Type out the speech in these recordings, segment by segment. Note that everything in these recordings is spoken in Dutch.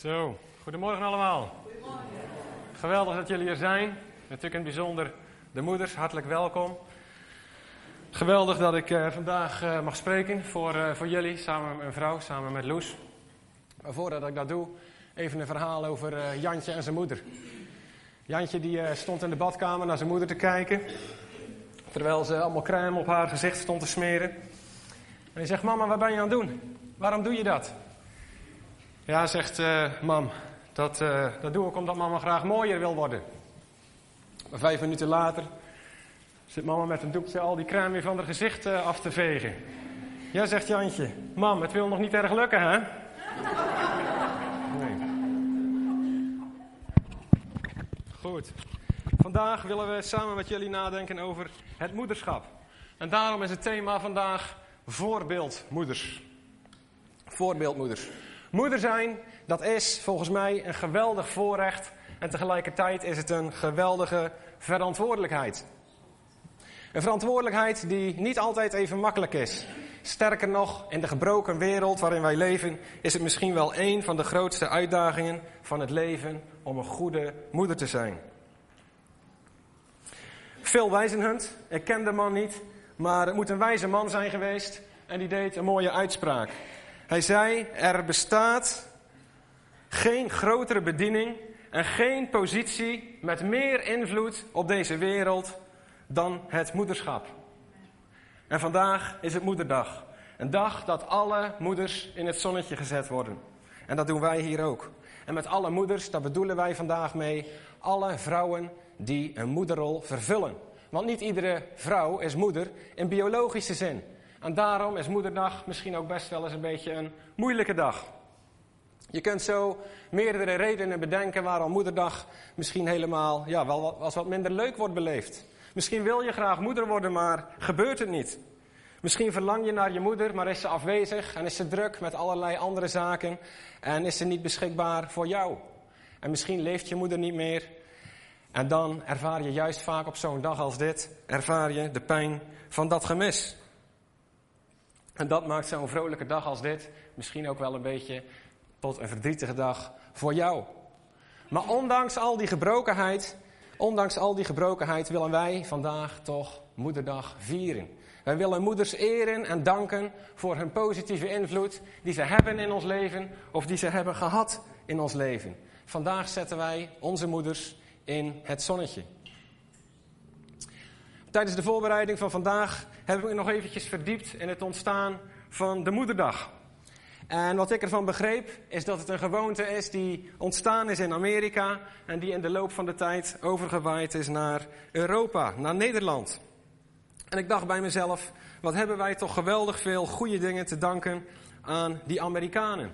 Zo, goedemorgen allemaal. Geweldig dat jullie er zijn. Natuurlijk in het bijzonder de moeders, hartelijk welkom. Geweldig dat ik uh, vandaag uh, mag spreken voor, uh, voor jullie, samen met mijn vrouw, samen met Loes. Maar voordat ik dat doe, even een verhaal over Jantje en zijn moeder. Jantje die stond in de badkamer naar zijn moeder te kijken, terwijl ze allemaal crème op haar gezicht stond te smeren. En hij zegt, mama, wat ben je aan het doen? Waarom doe je dat? Ja, zegt uh, mam, dat, uh, dat doe ik omdat mama graag mooier wil worden. Maar vijf minuten later zit mama met een doekje al die crème weer van haar gezicht uh, af te vegen. Ja, zegt Jantje, mam, het wil nog niet erg lukken, hè? Nee. Goed. Vandaag willen we samen met jullie nadenken over het moederschap. En daarom is het thema vandaag voorbeeldmoeders. Voorbeeldmoeders. Moeder zijn, dat is volgens mij een geweldig voorrecht en tegelijkertijd is het een geweldige verantwoordelijkheid. Een verantwoordelijkheid die niet altijd even makkelijk is. Sterker nog, in de gebroken wereld waarin wij leven, is het misschien wel een van de grootste uitdagingen van het leven om een goede moeder te zijn. Phil Wijzenhunt, ik ken de man niet, maar het moet een wijze man zijn geweest en die deed een mooie uitspraak. Hij zei, er bestaat geen grotere bediening en geen positie met meer invloed op deze wereld dan het moederschap. En vandaag is het moederdag. Een dag dat alle moeders in het zonnetje gezet worden. En dat doen wij hier ook. En met alle moeders, daar bedoelen wij vandaag mee alle vrouwen die een moederrol vervullen. Want niet iedere vrouw is moeder in biologische zin. En daarom is Moederdag misschien ook best wel eens een beetje een moeilijke dag. Je kunt zo meerdere redenen bedenken waarom Moederdag misschien helemaal ja, wel als wat minder leuk wordt beleefd. Misschien wil je graag moeder worden, maar gebeurt het niet. Misschien verlang je naar je moeder, maar is ze afwezig en is ze druk met allerlei andere zaken en is ze niet beschikbaar voor jou. En misschien leeft je moeder niet meer. En dan ervaar je juist vaak op zo'n dag als dit, ervaar je de pijn van dat gemis. En dat maakt zo'n vrolijke dag als dit misschien ook wel een beetje tot een verdrietige dag voor jou. Maar ondanks al die gebrokenheid, ondanks al die gebrokenheid willen wij vandaag toch Moederdag vieren. Wij willen moeders eren en danken voor hun positieve invloed die ze hebben in ons leven of die ze hebben gehad in ons leven. Vandaag zetten wij onze moeders in het zonnetje. Tijdens de voorbereiding van vandaag heb ik me nog eventjes verdiept in het ontstaan van de moederdag. En wat ik ervan begreep, is dat het een gewoonte is die ontstaan is in Amerika en die in de loop van de tijd overgewaaid is naar Europa, naar Nederland. En ik dacht bij mezelf, wat hebben wij toch geweldig veel goede dingen te danken aan die Amerikanen.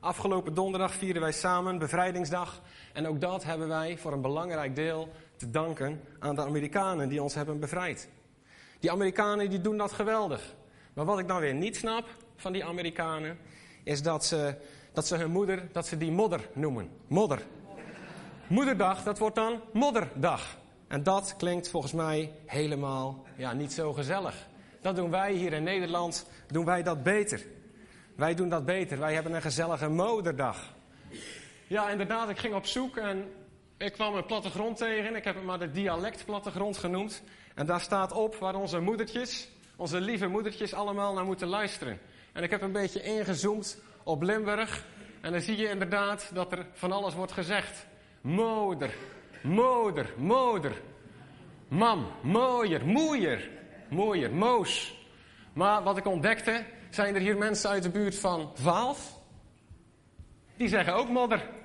Afgelopen donderdag vieren wij samen bevrijdingsdag en ook dat hebben wij voor een belangrijk deel te danken aan de Amerikanen die ons hebben bevrijd. Die Amerikanen die doen dat geweldig. Maar wat ik dan weer niet snap van die Amerikanen, is dat ze, dat ze hun moeder, dat ze die modder noemen. Modder. Moederdag, dat wordt dan modderdag. En dat klinkt volgens mij helemaal ja, niet zo gezellig. Dat doen wij hier in Nederland, doen wij dat beter. Wij doen dat beter. Wij hebben een gezellige moederdag. Ja, inderdaad, ik ging op zoek en ik kwam een plattegrond tegen. Ik heb het maar de dialectplattegrond genoemd. En daar staat op waar onze moedertjes, onze lieve moedertjes, allemaal naar moeten luisteren. En ik heb een beetje ingezoomd op Limburg. En dan zie je inderdaad dat er van alles wordt gezegd. Moeder, moeder, moeder. Mam, mooier, moeier, mooier, moos. Maar wat ik ontdekte, zijn er hier mensen uit de buurt van Vaals. Die zeggen ook modder.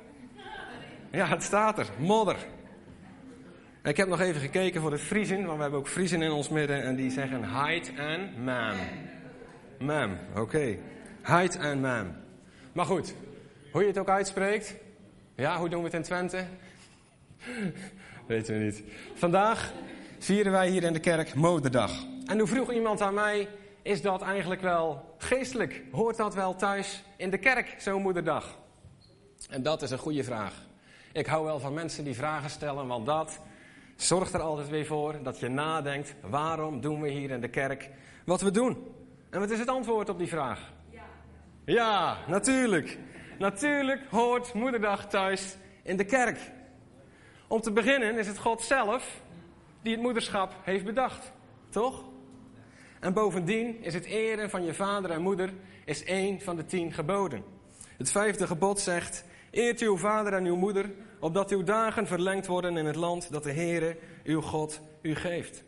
Ja, het staat er. Modder. Ik heb nog even gekeken voor de Friesen, want we hebben ook Friesen in ons midden en die zeggen height en man. Man, oké. Okay. Height en man. Maar goed, hoe je het ook uitspreekt. Ja, hoe doen we het in Twente? Weten we niet. Vandaag vieren wij hier in de kerk Moederdag. En nu vroeg iemand aan mij, is dat eigenlijk wel geestelijk? Hoort dat wel thuis in de kerk, zo'n moederdag? En dat is een goede vraag. Ik hou wel van mensen die vragen stellen, want dat zorgt er altijd weer voor dat je nadenkt: waarom doen we hier in de kerk wat we doen? En wat is het antwoord op die vraag? Ja, ja natuurlijk. Natuurlijk hoort Moederdag thuis in de kerk. Om te beginnen is het God zelf die het moederschap heeft bedacht. Toch? En bovendien is het eren van je vader en moeder is één van de tien geboden. Het vijfde gebod zegt: Eert uw vader en uw moeder, opdat uw dagen verlengd worden in het land dat de Heere, uw God, u geeft.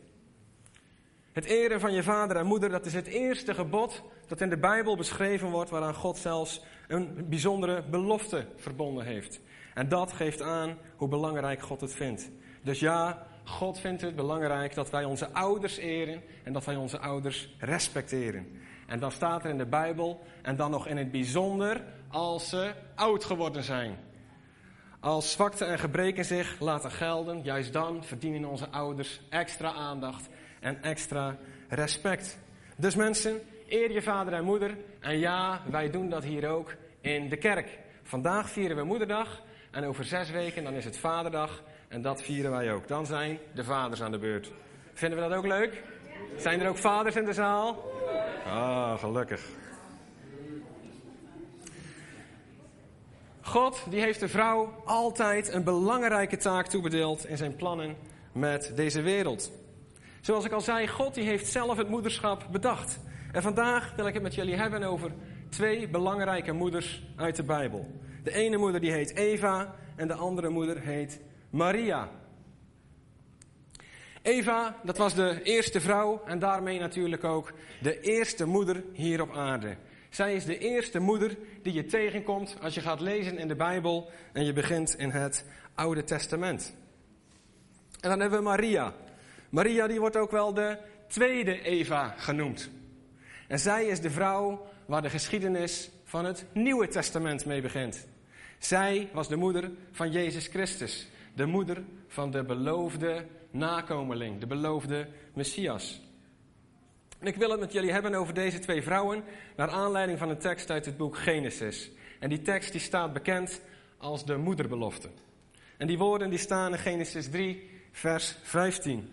Het eren van je vader en moeder, dat is het eerste gebod dat in de Bijbel beschreven wordt, waaraan God zelfs een bijzondere belofte verbonden heeft. En dat geeft aan hoe belangrijk God het vindt. Dus ja, God vindt het belangrijk dat wij onze ouders eren en dat wij onze ouders respecteren. En dan staat er in de Bijbel, en dan nog in het bijzonder als ze oud geworden zijn. Als zwakte en gebreken zich laten gelden, juist dan verdienen onze ouders extra aandacht en extra respect. Dus mensen, eer je vader en moeder. En ja, wij doen dat hier ook in de kerk. Vandaag vieren we Moederdag en over zes weken dan is het Vaderdag. En dat vieren wij ook. Dan zijn de vaders aan de beurt. Vinden we dat ook leuk? Zijn er ook vaders in de zaal? Ah, gelukkig. God die heeft de vrouw altijd een belangrijke taak toebedeeld in zijn plannen met deze wereld. Zoals ik al zei, God die heeft zelf het moederschap bedacht. En vandaag wil ik het met jullie hebben over twee belangrijke moeders uit de Bijbel. De ene moeder die heet Eva en de andere moeder heet Maria. Eva, dat was de eerste vrouw en daarmee natuurlijk ook de eerste moeder hier op aarde. Zij is de eerste moeder die je tegenkomt als je gaat lezen in de Bijbel en je begint in het Oude Testament. En dan hebben we Maria. Maria die wordt ook wel de tweede Eva genoemd. En zij is de vrouw waar de geschiedenis van het Nieuwe Testament mee begint. Zij was de moeder van Jezus Christus, de moeder van de beloofde nakomeling, de beloofde Messias. En ik wil het met jullie hebben over deze twee vrouwen, naar aanleiding van een tekst uit het boek Genesis. En die tekst die staat bekend als de moederbelofte. En die woorden die staan in Genesis 3, vers 15.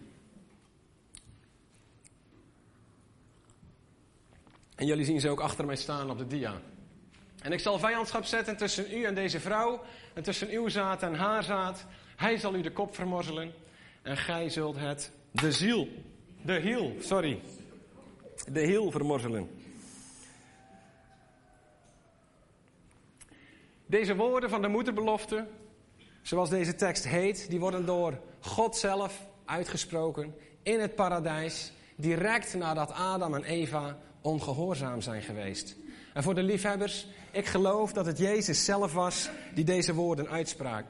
En jullie zien ze ook achter mij staan op de dia. En ik zal vijandschap zetten tussen u en deze vrouw, en tussen uw zaad en haar zaad. Hij zal u de kop vermorzelen, en gij zult het, de ziel, de hiel, sorry, de hiel vermorzelen. Deze woorden van de moederbelofte, zoals deze tekst heet, die worden door God zelf uitgesproken in het paradijs, direct nadat Adam en Eva ongehoorzaam zijn geweest. En voor de liefhebbers, ik geloof dat het Jezus zelf was die deze woorden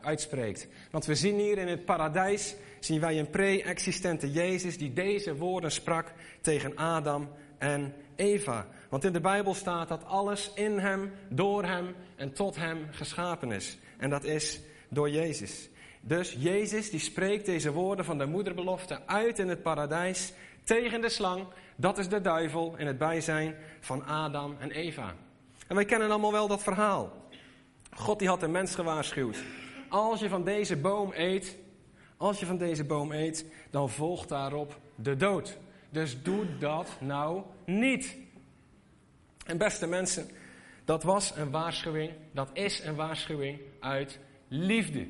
uitspreekt. Want we zien hier in het paradijs, zien wij een pre-existente Jezus die deze woorden sprak tegen Adam en Eva. Want in de Bijbel staat dat alles in hem, door hem en tot hem geschapen is. En dat is door Jezus. Dus Jezus die spreekt deze woorden van de moederbelofte uit in het paradijs tegen de slang. Dat is de duivel in het bijzijn van Adam en Eva. En wij kennen allemaal wel dat verhaal. God die had de mens gewaarschuwd. Als je van deze boom eet, als je van deze boom eet, dan volgt daarop de dood. Dus doe dat nou niet. En beste mensen, dat was een waarschuwing, dat is een waarschuwing uit liefde.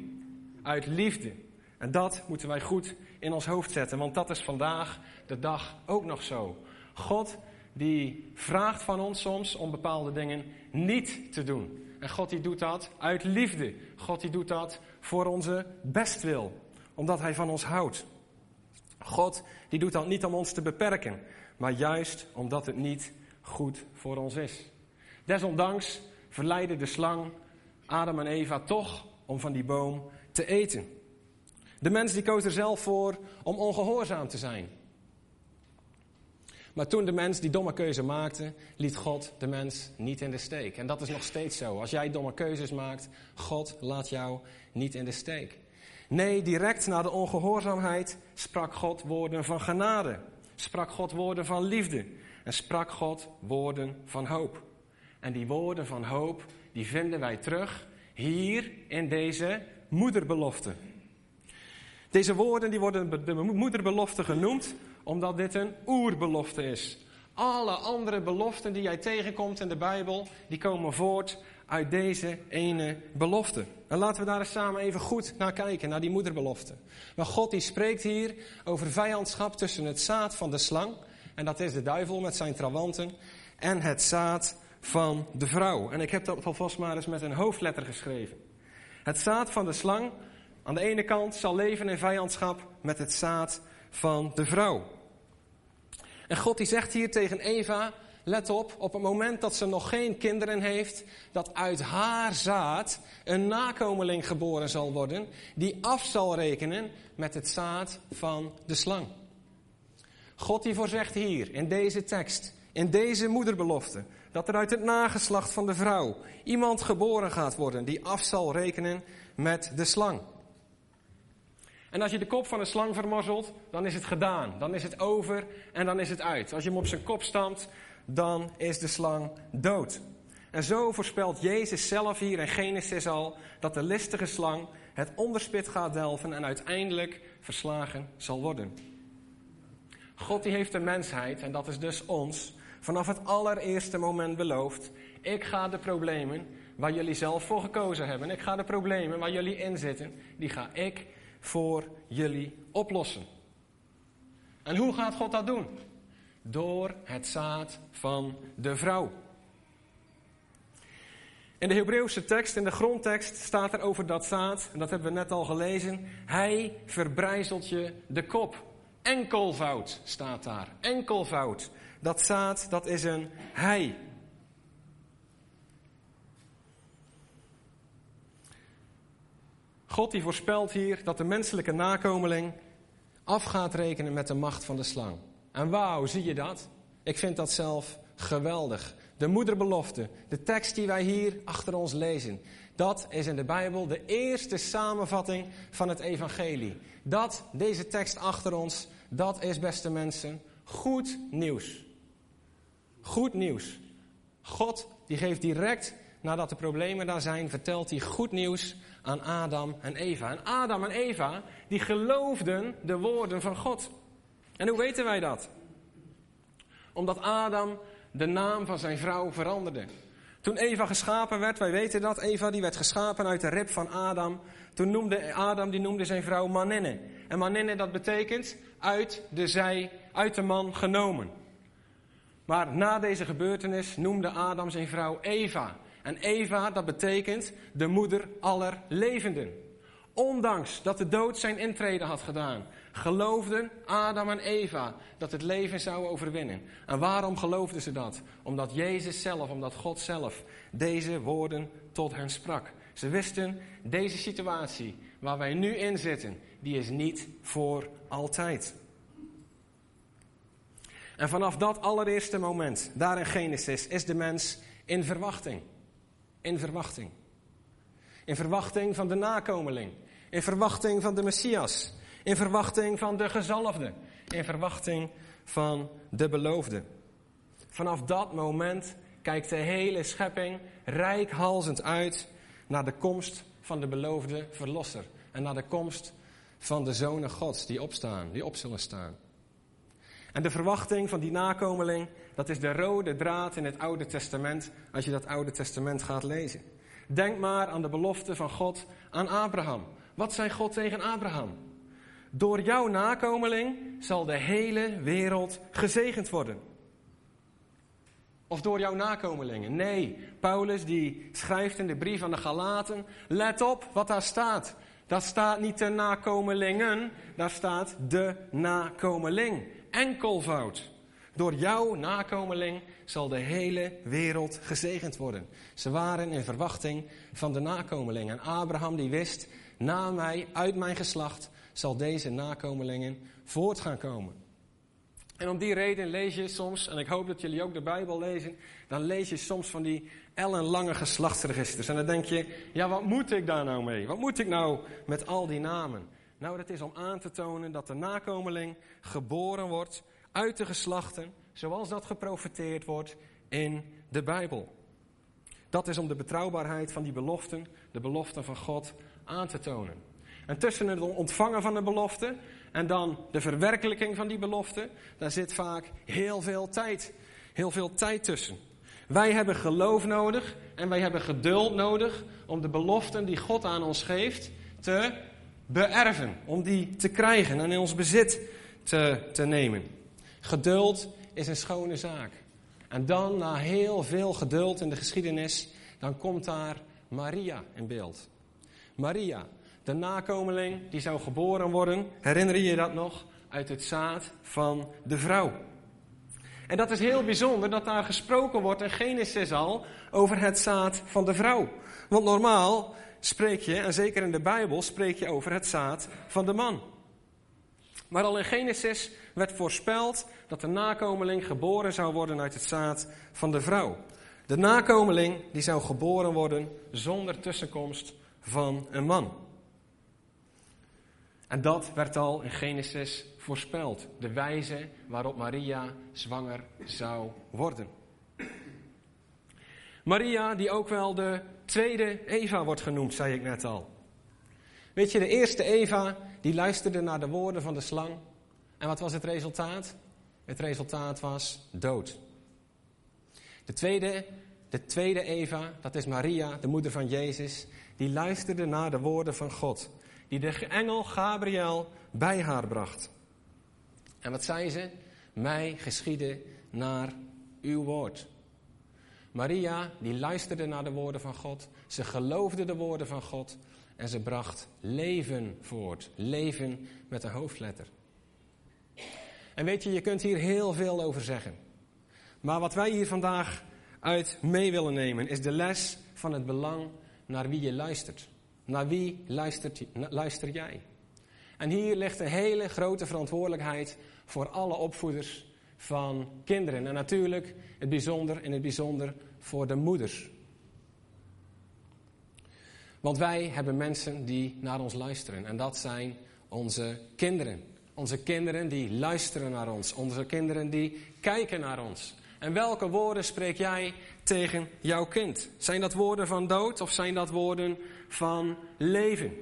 Uit liefde. En dat moeten wij goed in ons hoofd zetten, want dat is vandaag de dag ook nog zo. God die vraagt van ons soms om bepaalde dingen niet te doen. En God die doet dat uit liefde. God die doet dat voor onze bestwil, omdat Hij van ons houdt. God die doet dat niet om ons te beperken, maar juist omdat het niet goed voor ons is. Desondanks verleidde de slang Adam en Eva toch om van die boom te eten. De mens die koos er zelf voor om ongehoorzaam te zijn. Maar toen de mens die domme keuze maakte, liet God de mens niet in de steek. En dat is nog steeds zo. Als jij domme keuzes maakt, God laat jou niet in de steek. Nee, direct na de ongehoorzaamheid sprak God woorden van genade. Sprak God woorden van liefde. En sprak God woorden van hoop. En die woorden van hoop, die vinden wij terug hier in deze moederbelofte. Deze woorden die worden de moederbelofte genoemd omdat dit een oerbelofte is. Alle andere beloften die jij tegenkomt in de Bijbel, die komen voort uit deze ene belofte. En laten we daar eens samen even goed naar kijken, naar die moederbelofte. Maar God die spreekt hier over vijandschap tussen het zaad van de slang, en dat is de duivel met zijn trawanten, en het zaad van de vrouw. En ik heb dat alvast maar eens met een hoofdletter geschreven. Het zaad van de slang, aan de ene kant, zal leven in vijandschap met het zaad van de vrouw. En God die zegt hier tegen Eva, let op, op het moment dat ze nog geen kinderen heeft, dat uit haar zaad een nakomeling geboren zal worden, die af zal rekenen met het zaad van de slang. God die voorzegt hier, in deze tekst, in deze moederbelofte, dat er uit het nageslacht van de vrouw iemand geboren gaat worden die af zal rekenen met de slang. En als je de kop van een slang vermorzelt, dan is het gedaan. Dan is het over en dan is het uit. Als je hem op zijn kop stampt, dan is de slang dood. En zo voorspelt Jezus zelf hier in Genesis al dat de listige slang het onderspit gaat delven en uiteindelijk verslagen zal worden. God die heeft de mensheid, en dat is dus ons, vanaf het allereerste moment beloofd. Ik ga de problemen waar jullie zelf voor gekozen hebben, ik ga de problemen waar jullie in zitten, die ga ik voor jullie oplossen. En hoe gaat God dat doen? Door het zaad van de vrouw. In de Hebreeuwse tekst, in de grondtekst, staat er over dat zaad, en dat hebben we net al gelezen. Hij verbrijzelt je de kop. Enkelvoud staat daar. Enkelvoud. Dat zaad, dat is een hij. God die voorspelt hier dat de menselijke nakomeling af gaat rekenen met de macht van de slang. En wauw, zie je dat? Ik vind dat zelf geweldig. De moederbelofte, de tekst die wij hier achter ons lezen, dat is in de Bijbel de eerste samenvatting van het evangelie. Dat, deze tekst achter ons, dat is, beste mensen, goed nieuws. Goed nieuws. God die geeft direct nadat de problemen daar zijn, vertelt hij goed nieuws aan Adam en Eva. En Adam en Eva, die geloofden de woorden van God. En hoe weten wij dat? Omdat Adam de naam van zijn vrouw veranderde. Toen Eva geschapen werd, wij weten dat, Eva die werd geschapen uit de rib van Adam. Toen noemde Adam, die noemde zijn vrouw Maninne. En Maninne, dat betekent uit de zij, uit de man genomen. Maar na deze gebeurtenis noemde Adam zijn vrouw Eva. En Eva, dat betekent de moeder aller levenden. Ondanks dat de dood zijn intrede had gedaan, geloofden Adam en Eva dat het leven zou overwinnen. En waarom geloofden ze dat? Omdat Jezus zelf, omdat God zelf deze woorden tot hen sprak. Ze wisten, deze situatie waar wij nu in zitten, die is niet voor altijd. En vanaf dat allereerste moment, daar in Genesis, is de mens in verwachting in verwachting. In verwachting van de nakomeling. In verwachting van de Messias. In verwachting van de gezalfde. In verwachting van de beloofde. Vanaf dat moment kijkt de hele schepping rijkhalzend uit naar de komst van de beloofde verlosser. En naar de komst van de zonen Gods die opstaan, die op zullen staan. En de verwachting van die nakomeling, dat is de rode draad in het Oude Testament, als je dat Oude Testament gaat lezen. Denk maar aan de belofte van God aan Abraham. Wat zei God tegen Abraham? Door jouw nakomeling zal de hele wereld gezegend worden. Of door jouw nakomelingen? Nee, Paulus die schrijft in de brief aan de Galaten, let op wat daar staat. Daar staat niet de nakomelingen, daar staat de nakomeling enkelvoud. Door jouw nakomeling zal de hele wereld gezegend worden. Ze waren in verwachting van de nakomeling. En Abraham die wist, na mij, uit mijn geslacht, zal deze nakomelingen voort gaan komen. En om die reden lees je soms, en ik hoop dat jullie ook de Bijbel lezen, dan lees je soms van die ellenlange geslachtsregisters. En dan denk je, ja wat moet ik daar nou mee? Wat moet ik nou met al die namen? Nou, dat is om aan te tonen dat de nakomeling geboren wordt uit de geslachten, zoals dat geprofeteerd wordt in de Bijbel. Dat is om de betrouwbaarheid van die beloften, de beloften van God, aan te tonen. En tussen het ontvangen van de belofte en dan de verwerkelijking van die belofte, daar zit vaak heel veel tijd. heel veel tijd tussen. Wij hebben geloof nodig en wij hebben geduld nodig om de beloften die God aan ons geeft te beërven. Om die te krijgen en in ons bezit te, te nemen. Geduld is een schone zaak. En dan, na heel veel geduld in de geschiedenis, dan komt daar Maria in beeld. Maria, de nakomeling die zou geboren worden, herinner je je dat nog? Uit het zaad van de vrouw. En dat is heel bijzonder dat daar gesproken wordt in Genesis al over het zaad van de vrouw. Want normaal spreek je, en zeker in de Bijbel, spreek je over het zaad van de man. Maar al in Genesis werd voorspeld dat de nakomeling geboren zou worden uit het zaad van de vrouw. De nakomeling die zou geboren worden zonder tussenkomst van een man. En dat werd al in Genesis voorspeld. De wijze waarop Maria zwanger zou worden. Maria, die ook wel de tweede Eva wordt genoemd, zei ik net al. Weet je, de eerste Eva, die luisterde naar de woorden van de slang. En wat was het resultaat? Het resultaat was dood. De tweede, de tweede Eva, dat is Maria, de moeder van Jezus, die luisterde naar de woorden van God. Die de engel Gabriel bij haar bracht. En wat zei ze? Mij geschieden naar uw woord. Maria, die luisterde naar de woorden van God. Ze geloofde de woorden van God. En ze bracht leven voort. Leven met een hoofdletter. En weet je, je kunt hier heel veel over zeggen. Maar wat wij hier vandaag uit mee willen nemen, is de les van het belang naar wie je luistert. Naar wie luistert, luister jij? En hier ligt een hele grote verantwoordelijkheid voor alle opvoeders van kinderen. En natuurlijk het bijzonder, in het bijzonder voor de moeders. Want wij hebben mensen die naar ons luisteren. En dat zijn onze kinderen. Onze kinderen die luisteren naar ons. Onze kinderen die kijken naar ons. En welke woorden spreek jij tegen jouw kind? Zijn dat woorden van dood of zijn dat woorden van leven?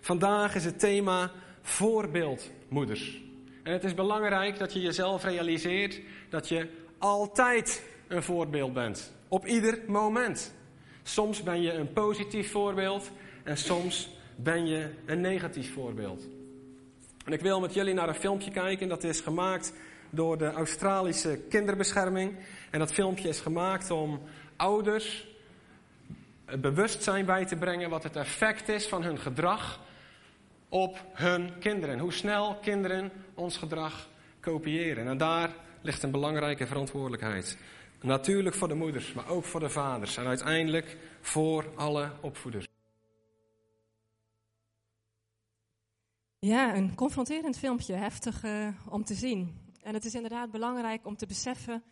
Vandaag is het thema voorbeeldmoeders. En het is belangrijk dat je jezelf realiseert dat je altijd een voorbeeld bent. Op ieder moment. Soms ben je een positief voorbeeld en soms ben je een negatief voorbeeld. En ik wil met jullie naar een filmpje kijken dat is gemaakt door de Australische Kinderbescherming. En dat filmpje is gemaakt om ouders het bewustzijn bij te brengen wat het effect is van hun gedrag op hun kinderen. Hoe snel kinderen ons gedrag kopiëren. En daar ligt een belangrijke verantwoordelijkheid. Natuurlijk voor de moeders, maar ook voor de vaders. En uiteindelijk voor alle opvoeders. Ja, een confronterend filmpje, heftig uh, om te zien. En het is inderdaad belangrijk om te beseffen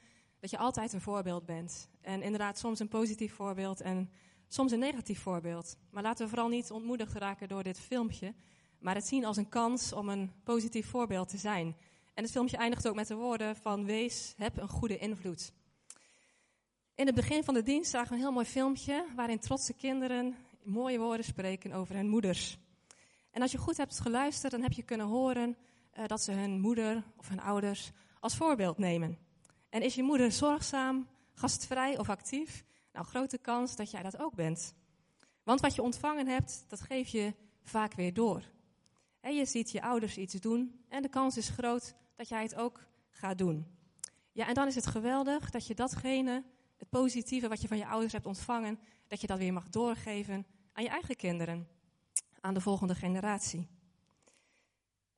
dat je altijd een voorbeeld bent. En inderdaad soms een positief voorbeeld en soms een negatief voorbeeld. Maar laten we vooral niet ontmoedigd raken door dit filmpje, maar het zien als een kans om een positief voorbeeld te zijn. En het filmpje eindigt ook met de woorden van wees, heb een goede invloed. In het begin van de dienst zagen we een heel mooi filmpje waarin trotse kinderen mooie woorden spreken over hun moeders. En als je goed hebt geluisterd, dan heb je kunnen horen uh, dat ze hun moeder of hun ouders als voorbeeld nemen. En is je moeder zorgzaam, gastvrij of actief? Nou, grote kans dat jij dat ook bent. Want wat je ontvangen hebt, dat geef je vaak weer door. En je ziet je ouders iets doen en de kans is groot dat jij het ook gaat doen. Ja, en dan is het geweldig dat je datgene, het positieve wat je van je ouders hebt ontvangen, dat je dat weer mag doorgeven aan je eigen kinderen, aan de volgende generatie.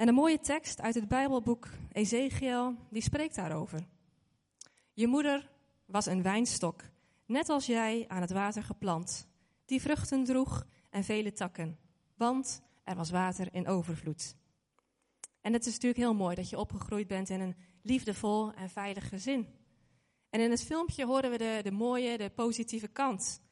En een mooie tekst uit het Bijbelboek Ezekiel, die spreekt daarover. Je moeder was een wijnstok, net als jij aan het water geplant, die vruchten droeg en vele takken, want er was water in overvloed. En het is natuurlijk heel mooi dat je opgegroeid bent in een liefdevol en veilig gezin. En in het filmpje horen we de, de mooie, de positieve kant.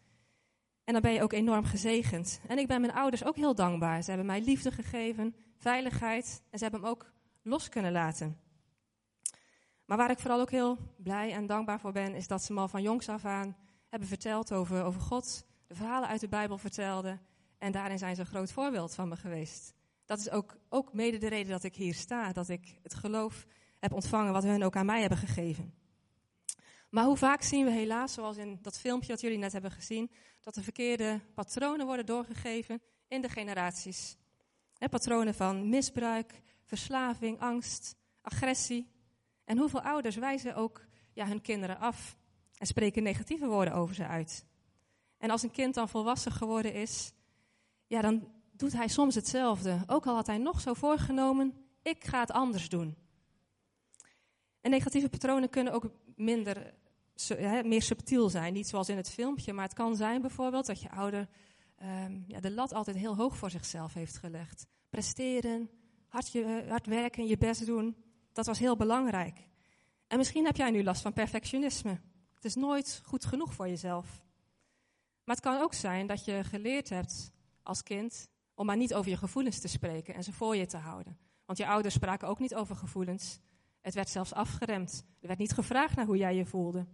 En dan ben je ook enorm gezegend. En ik ben mijn ouders ook heel dankbaar. Ze hebben mij liefde gegeven, veiligheid en ze hebben hem ook los kunnen laten. Maar waar ik vooral ook heel blij en dankbaar voor ben, is dat ze me al van jongs af aan hebben verteld over, over God, de verhalen uit de Bijbel vertelden. En daarin zijn ze een groot voorbeeld van me geweest. Dat is ook, ook mede de reden dat ik hier sta, dat ik het geloof heb ontvangen wat hun ook aan mij hebben gegeven. Maar hoe vaak zien we helaas, zoals in dat filmpje dat jullie net hebben gezien, dat de verkeerde patronen worden doorgegeven in de generaties. Patronen van misbruik, verslaving, angst, agressie. En hoeveel ouders wijzen ook ja, hun kinderen af en spreken negatieve woorden over ze uit. En als een kind dan volwassen geworden is, ja, dan doet hij soms hetzelfde. Ook al had hij nog zo voorgenomen, ik ga het anders doen. En negatieve patronen kunnen ook minder, meer subtiel zijn. Niet zoals in het filmpje, maar het kan zijn bijvoorbeeld dat je ouder um, ja, de lat altijd heel hoog voor zichzelf heeft gelegd. Presteren, hard, je, hard werken, je best doen, dat was heel belangrijk. En misschien heb jij nu last van perfectionisme. Het is nooit goed genoeg voor jezelf. Maar het kan ook zijn dat je geleerd hebt als kind om maar niet over je gevoelens te spreken en ze voor je te houden. Want je ouders spraken ook niet over gevoelens. Het werd zelfs afgeremd. Er werd niet gevraagd naar hoe jij je voelde.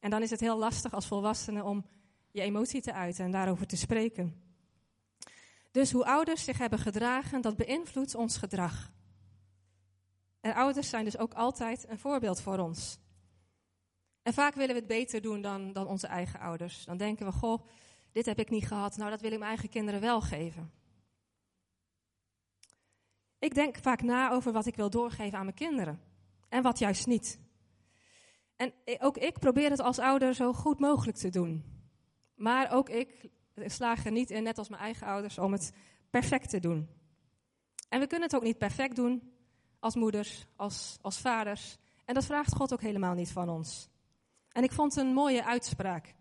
En dan is het heel lastig als volwassene om je emotie te uiten en daarover te spreken. Dus hoe ouders zich hebben gedragen, dat beïnvloedt ons gedrag. En ouders zijn dus ook altijd een voorbeeld voor ons. En vaak willen we het beter doen dan, dan onze eigen ouders. Dan denken we, goh, dit heb ik niet gehad, nou dat wil ik mijn eigen kinderen wel geven. Ik denk vaak na over wat ik wil doorgeven aan mijn kinderen en wat juist niet. En ook ik probeer het als ouder zo goed mogelijk te doen. Maar ook ik slaag er niet in, net als mijn eigen ouders, om het perfect te doen. En we kunnen het ook niet perfect doen als moeders, als, als vaders. En dat vraagt God ook helemaal niet van ons. En ik vond een mooie uitspraak.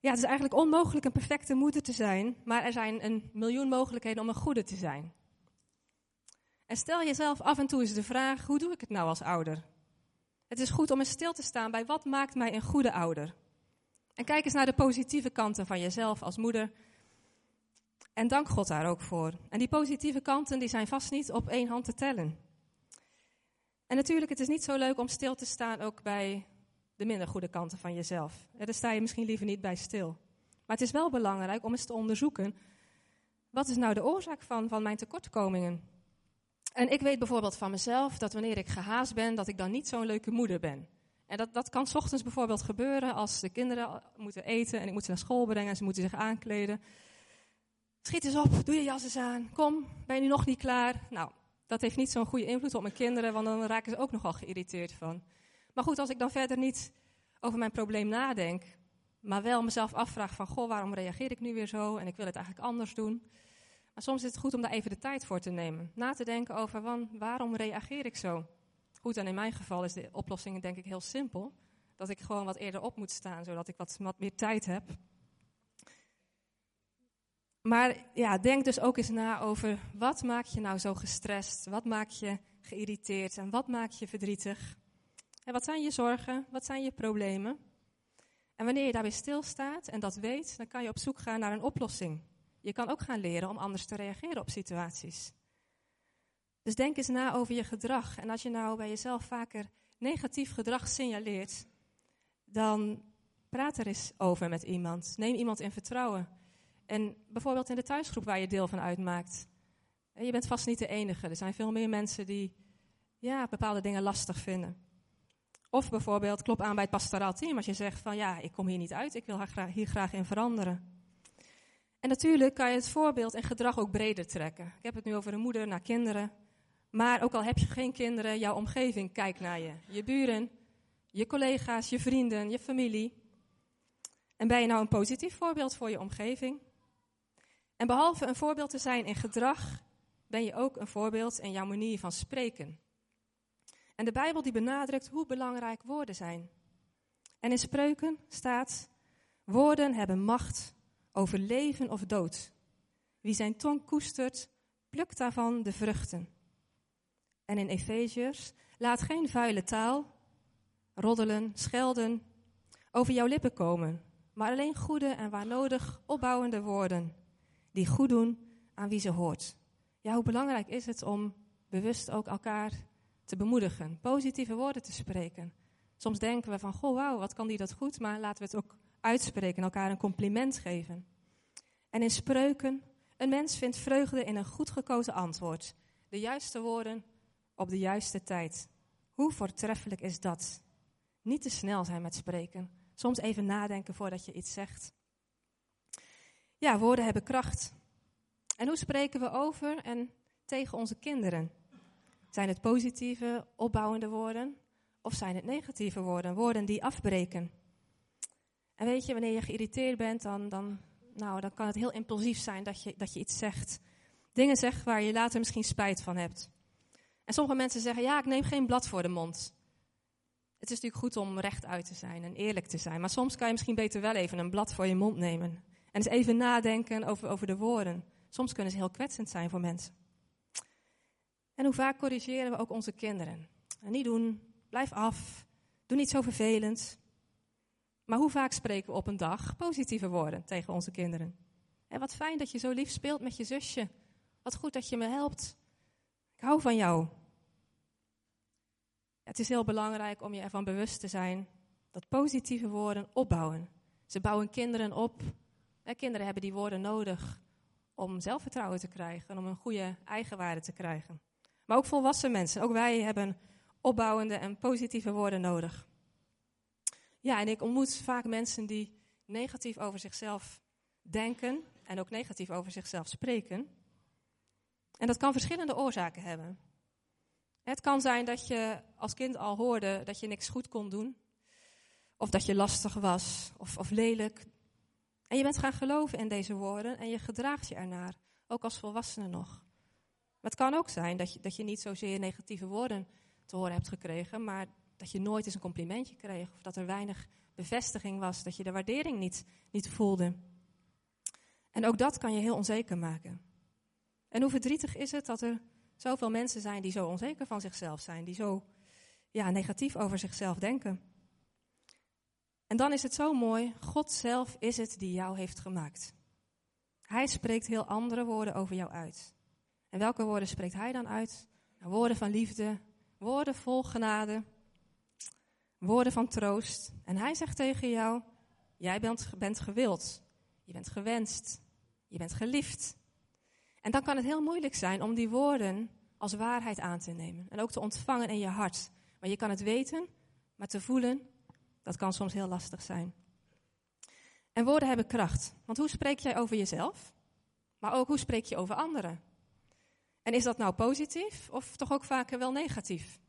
Ja, het is eigenlijk onmogelijk een perfecte moeder te zijn, maar er zijn een miljoen mogelijkheden om een goede te zijn. En stel jezelf af en toe eens de vraag: hoe doe ik het nou als ouder? Het is goed om eens stil te staan bij wat maakt mij een goede ouder. En kijk eens naar de positieve kanten van jezelf als moeder. En dank God daar ook voor. En die positieve kanten die zijn vast niet op één hand te tellen. En natuurlijk, het is niet zo leuk om stil te staan ook bij de minder goede kanten van jezelf. Daar sta je misschien liever niet bij stil. Maar het is wel belangrijk om eens te onderzoeken, wat is nou de oorzaak van, van mijn tekortkomingen? En ik weet bijvoorbeeld van mezelf dat wanneer ik gehaast ben, dat ik dan niet zo'n leuke moeder ben. En dat, dat kan ochtends bijvoorbeeld gebeuren als de kinderen moeten eten en ik moet ze naar school brengen en ze moeten zich aankleden. Schiet eens op, doe je jas eens aan, kom, ben je nu nog niet klaar? Nou, dat heeft niet zo'n goede invloed op mijn kinderen, want dan raken ze ook nogal geïrriteerd van. Maar goed, als ik dan verder niet over mijn probleem nadenk, maar wel mezelf afvraag van, goh, waarom reageer ik nu weer zo en ik wil het eigenlijk anders doen. Maar soms is het goed om daar even de tijd voor te nemen. Na te denken over, waarom reageer ik zo? Goed, en in mijn geval is de oplossing denk ik heel simpel. Dat ik gewoon wat eerder op moet staan, zodat ik wat, meer tijd heb. Maar ja, denk dus ook eens na over wat maakt je nou zo gestrest? Wat maakt je geïrriteerd en wat maakt je verdrietig? En wat zijn je zorgen? Wat zijn je problemen? En wanneer je daarbij stilstaat en dat weet, dan kan je op zoek gaan naar een oplossing. Je kan ook gaan leren om anders te reageren op situaties. Dus denk eens na over je gedrag. En als je nou bij jezelf vaker negatief gedrag signaleert, dan praat er eens over met iemand. Neem iemand in vertrouwen. En bijvoorbeeld in de thuisgroep waar je deel van uitmaakt. Je bent vast niet de enige. Er zijn veel meer mensen die ja, bepaalde dingen lastig vinden. Of bijvoorbeeld klop aan bij het pastoraal team als je zegt van ja, ik kom hier niet uit, ik wil hier graag in veranderen. En natuurlijk kan je het voorbeeld en gedrag ook breder trekken. Ik heb het nu over een moeder naar kinderen. Maar ook al heb je geen kinderen, jouw omgeving kijkt naar je. Je buren, je collega's, je vrienden, je familie. En ben je nou een positief voorbeeld voor je omgeving? En behalve een voorbeeld te zijn in gedrag, ben je ook een voorbeeld in jouw manier van spreken. En de Bijbel die benadrukt hoe belangrijk woorden zijn. En in spreuken staat, woorden hebben macht over leven of dood. Wie zijn tong koestert, plukt daarvan de vruchten. En in Efeziërs, laat geen vuile taal, roddelen, schelden over jouw lippen komen, maar alleen goede en waar nodig opbouwende woorden, die goed doen aan wie ze hoort. Ja, hoe belangrijk is het om bewust ook elkaar te bemoedigen, positieve woorden te spreken. Soms denken we van, goh, wauw, wat kan die dat goed, maar laten we het ook uitspreken, elkaar een compliment geven. En in spreuken, een mens vindt vreugde in een goed gekozen antwoord. De juiste woorden op de juiste tijd. Hoe voortreffelijk is dat? Niet te snel zijn met spreken. Soms even nadenken voordat je iets zegt. Ja, woorden hebben kracht. En hoe spreken we over en tegen onze kinderen? Zijn het positieve, opbouwende woorden? Of zijn het negatieve woorden? Woorden die afbreken? En weet je, wanneer je geïrriteerd bent, dan, dan, nou, dan kan het heel impulsief zijn dat je, dat je iets zegt. Dingen zegt waar je later misschien spijt van hebt. En sommige mensen zeggen, ja, ik neem geen blad voor de mond. Het is natuurlijk goed om recht uit te zijn en eerlijk te zijn. Maar soms kan je misschien beter wel even een blad voor je mond nemen. En eens even nadenken over, over de woorden. Soms kunnen ze heel kwetsend zijn voor mensen. En hoe vaak corrigeren we ook onze kinderen? En niet doen, blijf af, doe niet zo vervelend. Maar hoe vaak spreken we op een dag positieve woorden tegen onze kinderen? En wat fijn dat je zo lief speelt met je zusje. Wat goed dat je me helpt. Ik hou van jou. Het is heel belangrijk om je ervan bewust te zijn dat positieve woorden opbouwen. Ze bouwen kinderen op. En kinderen hebben die woorden nodig om zelfvertrouwen te krijgen en om een goede eigenwaarde te krijgen. Maar ook volwassen mensen, ook wij hebben opbouwende en positieve woorden nodig. Ja, en ik ontmoet vaak mensen die negatief over zichzelf denken en ook negatief over zichzelf spreken. En dat kan verschillende oorzaken hebben. Het kan zijn dat je als kind al hoorde dat je niks goed kon doen. Of dat je lastig was of, of lelijk. En je bent gaan geloven in deze woorden en je gedraagt je ernaar. Ook als volwassene nog. Maar het kan ook zijn dat je, dat je niet zozeer negatieve woorden te horen hebt gekregen, maar dat je nooit eens een complimentje kreeg. Of dat er weinig bevestiging was, dat je de waardering niet, niet voelde. En ook dat kan je heel onzeker maken. En hoe verdrietig is het dat er zoveel mensen zijn die zo onzeker van zichzelf zijn, die zo ja, negatief over zichzelf denken. En dan is het zo mooi, God zelf is het die jou heeft gemaakt. Hij spreekt heel andere woorden over jou uit. En welke woorden spreekt hij dan uit? Nou, woorden van liefde, woorden vol genade, woorden van troost. En hij zegt tegen jou, jij bent, bent gewild, je bent gewenst, je bent geliefd. En dan kan het heel moeilijk zijn om die woorden als waarheid aan te nemen. En ook te ontvangen in je hart. Maar je kan het weten, maar te voelen, dat kan soms heel lastig zijn. En woorden hebben kracht. Want hoe spreek jij over jezelf? Maar ook hoe spreek je over anderen? En is dat nou positief of toch ook vaker wel negatief?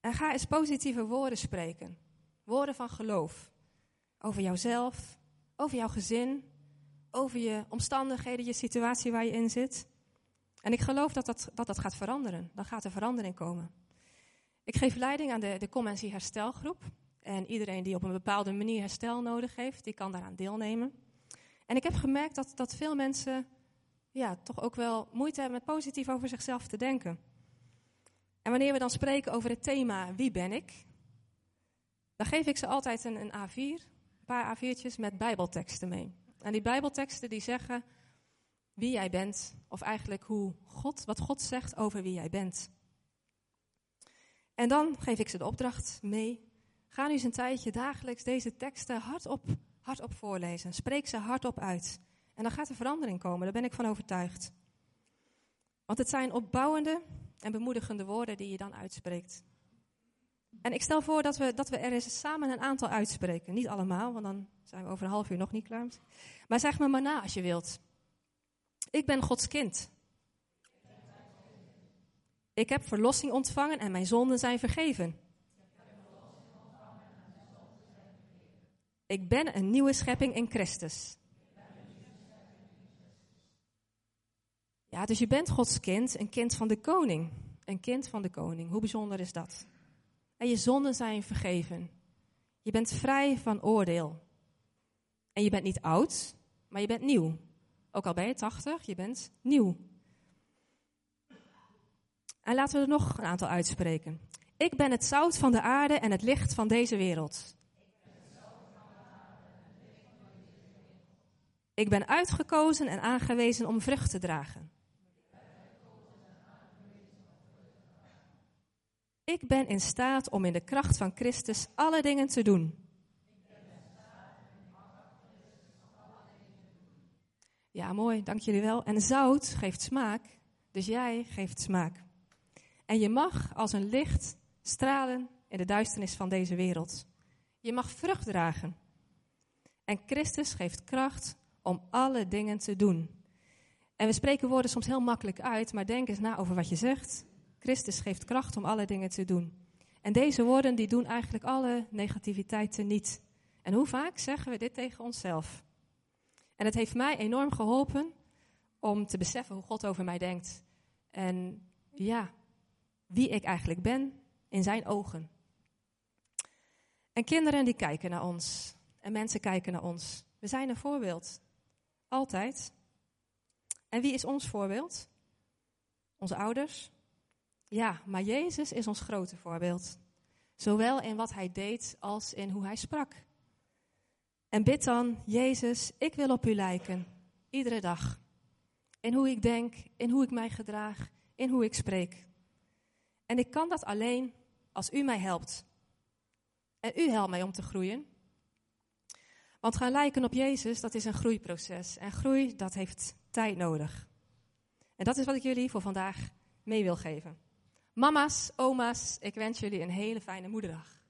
En ga eens positieve woorden spreken. Woorden van geloof. Over jouzelf, over jouw gezin, over je omstandigheden, je situatie waar je in zit. En ik geloof dat dat, dat, dat gaat veranderen. Dan gaat er verandering komen. Ik geef leiding aan de, de Herstelgroep. En iedereen die op een bepaalde manier herstel nodig heeft, die kan daaraan deelnemen. En ik heb gemerkt dat, dat veel mensen ja, toch ook wel moeite hebben met positief over zichzelf te denken. En wanneer we dan spreken over het thema wie ben ik, dan geef ik ze altijd een, een A4, een paar A4'tjes met bijbelteksten mee. En die bijbelteksten die zeggen wie jij bent, of eigenlijk hoe God, wat God zegt over wie jij bent. En dan geef ik ze de opdracht mee. Ga nu eens een tijdje dagelijks deze teksten hardop, hardop voorlezen. Spreek ze hardop uit. En dan gaat er verandering komen, daar ben ik van overtuigd. Want het zijn opbouwende en bemoedigende woorden die je dan uitspreekt. En ik stel voor dat we, dat we er eens samen een aantal uitspreken. Niet allemaal, want dan zijn we over een half uur nog niet klaar. Maar zeg me maar na als je wilt. Ik ben Gods kind. Ik heb verlossing ontvangen en mijn zonden zijn vergeven. Ik ben een nieuwe schepping in Christus. Ja, dus je bent Gods kind, een kind van de koning. Een kind van de koning. Hoe bijzonder is dat? En je zonden zijn vergeven. Je bent vrij van oordeel. En je bent niet oud, maar je bent nieuw. Ook al ben je 80, je bent nieuw. En laten we er nog een aantal uitspreken. Ik ben het zout van de aarde en het licht van deze wereld. Ik ben uitgekozen en aangewezen om vrucht te dragen. Ik ben in staat om in de kracht van Christus alle dingen te doen. Ja, mooi, dank jullie wel. En zout geeft smaak, dus jij geeft smaak. En je mag als een licht stralen in de duisternis van deze wereld. Je mag vrucht dragen. En Christus geeft kracht om alle dingen te doen. En we spreken woorden soms heel makkelijk uit, maar denk eens na over wat je zegt. Christus geeft kracht om alle dingen te doen. En deze woorden die doen eigenlijk alle negativiteiten niet. En hoe vaak zeggen we dit tegen onszelf? En het heeft mij enorm geholpen om te beseffen hoe God over mij denkt. En ja, wie ik eigenlijk ben in zijn ogen. En kinderen die kijken naar ons. En mensen kijken naar ons. We zijn een voorbeeld. Altijd. En wie is ons voorbeeld? Onze ouders? Ja, maar Jezus is ons grote voorbeeld. Zowel in wat hij deed als in hoe hij sprak. En bid dan, Jezus, ik wil op u lijken. Iedere dag. In hoe ik denk, in hoe ik mij gedraag, in hoe ik spreek. En ik kan dat alleen als u mij helpt. En u helpt mij om te groeien. Want gaan lijken op Jezus, dat is een groeiproces. En groei, dat heeft tijd nodig. En dat is wat ik jullie voor vandaag mee wil geven. Mama's, oma's, ik wens jullie een hele fijne moederdag.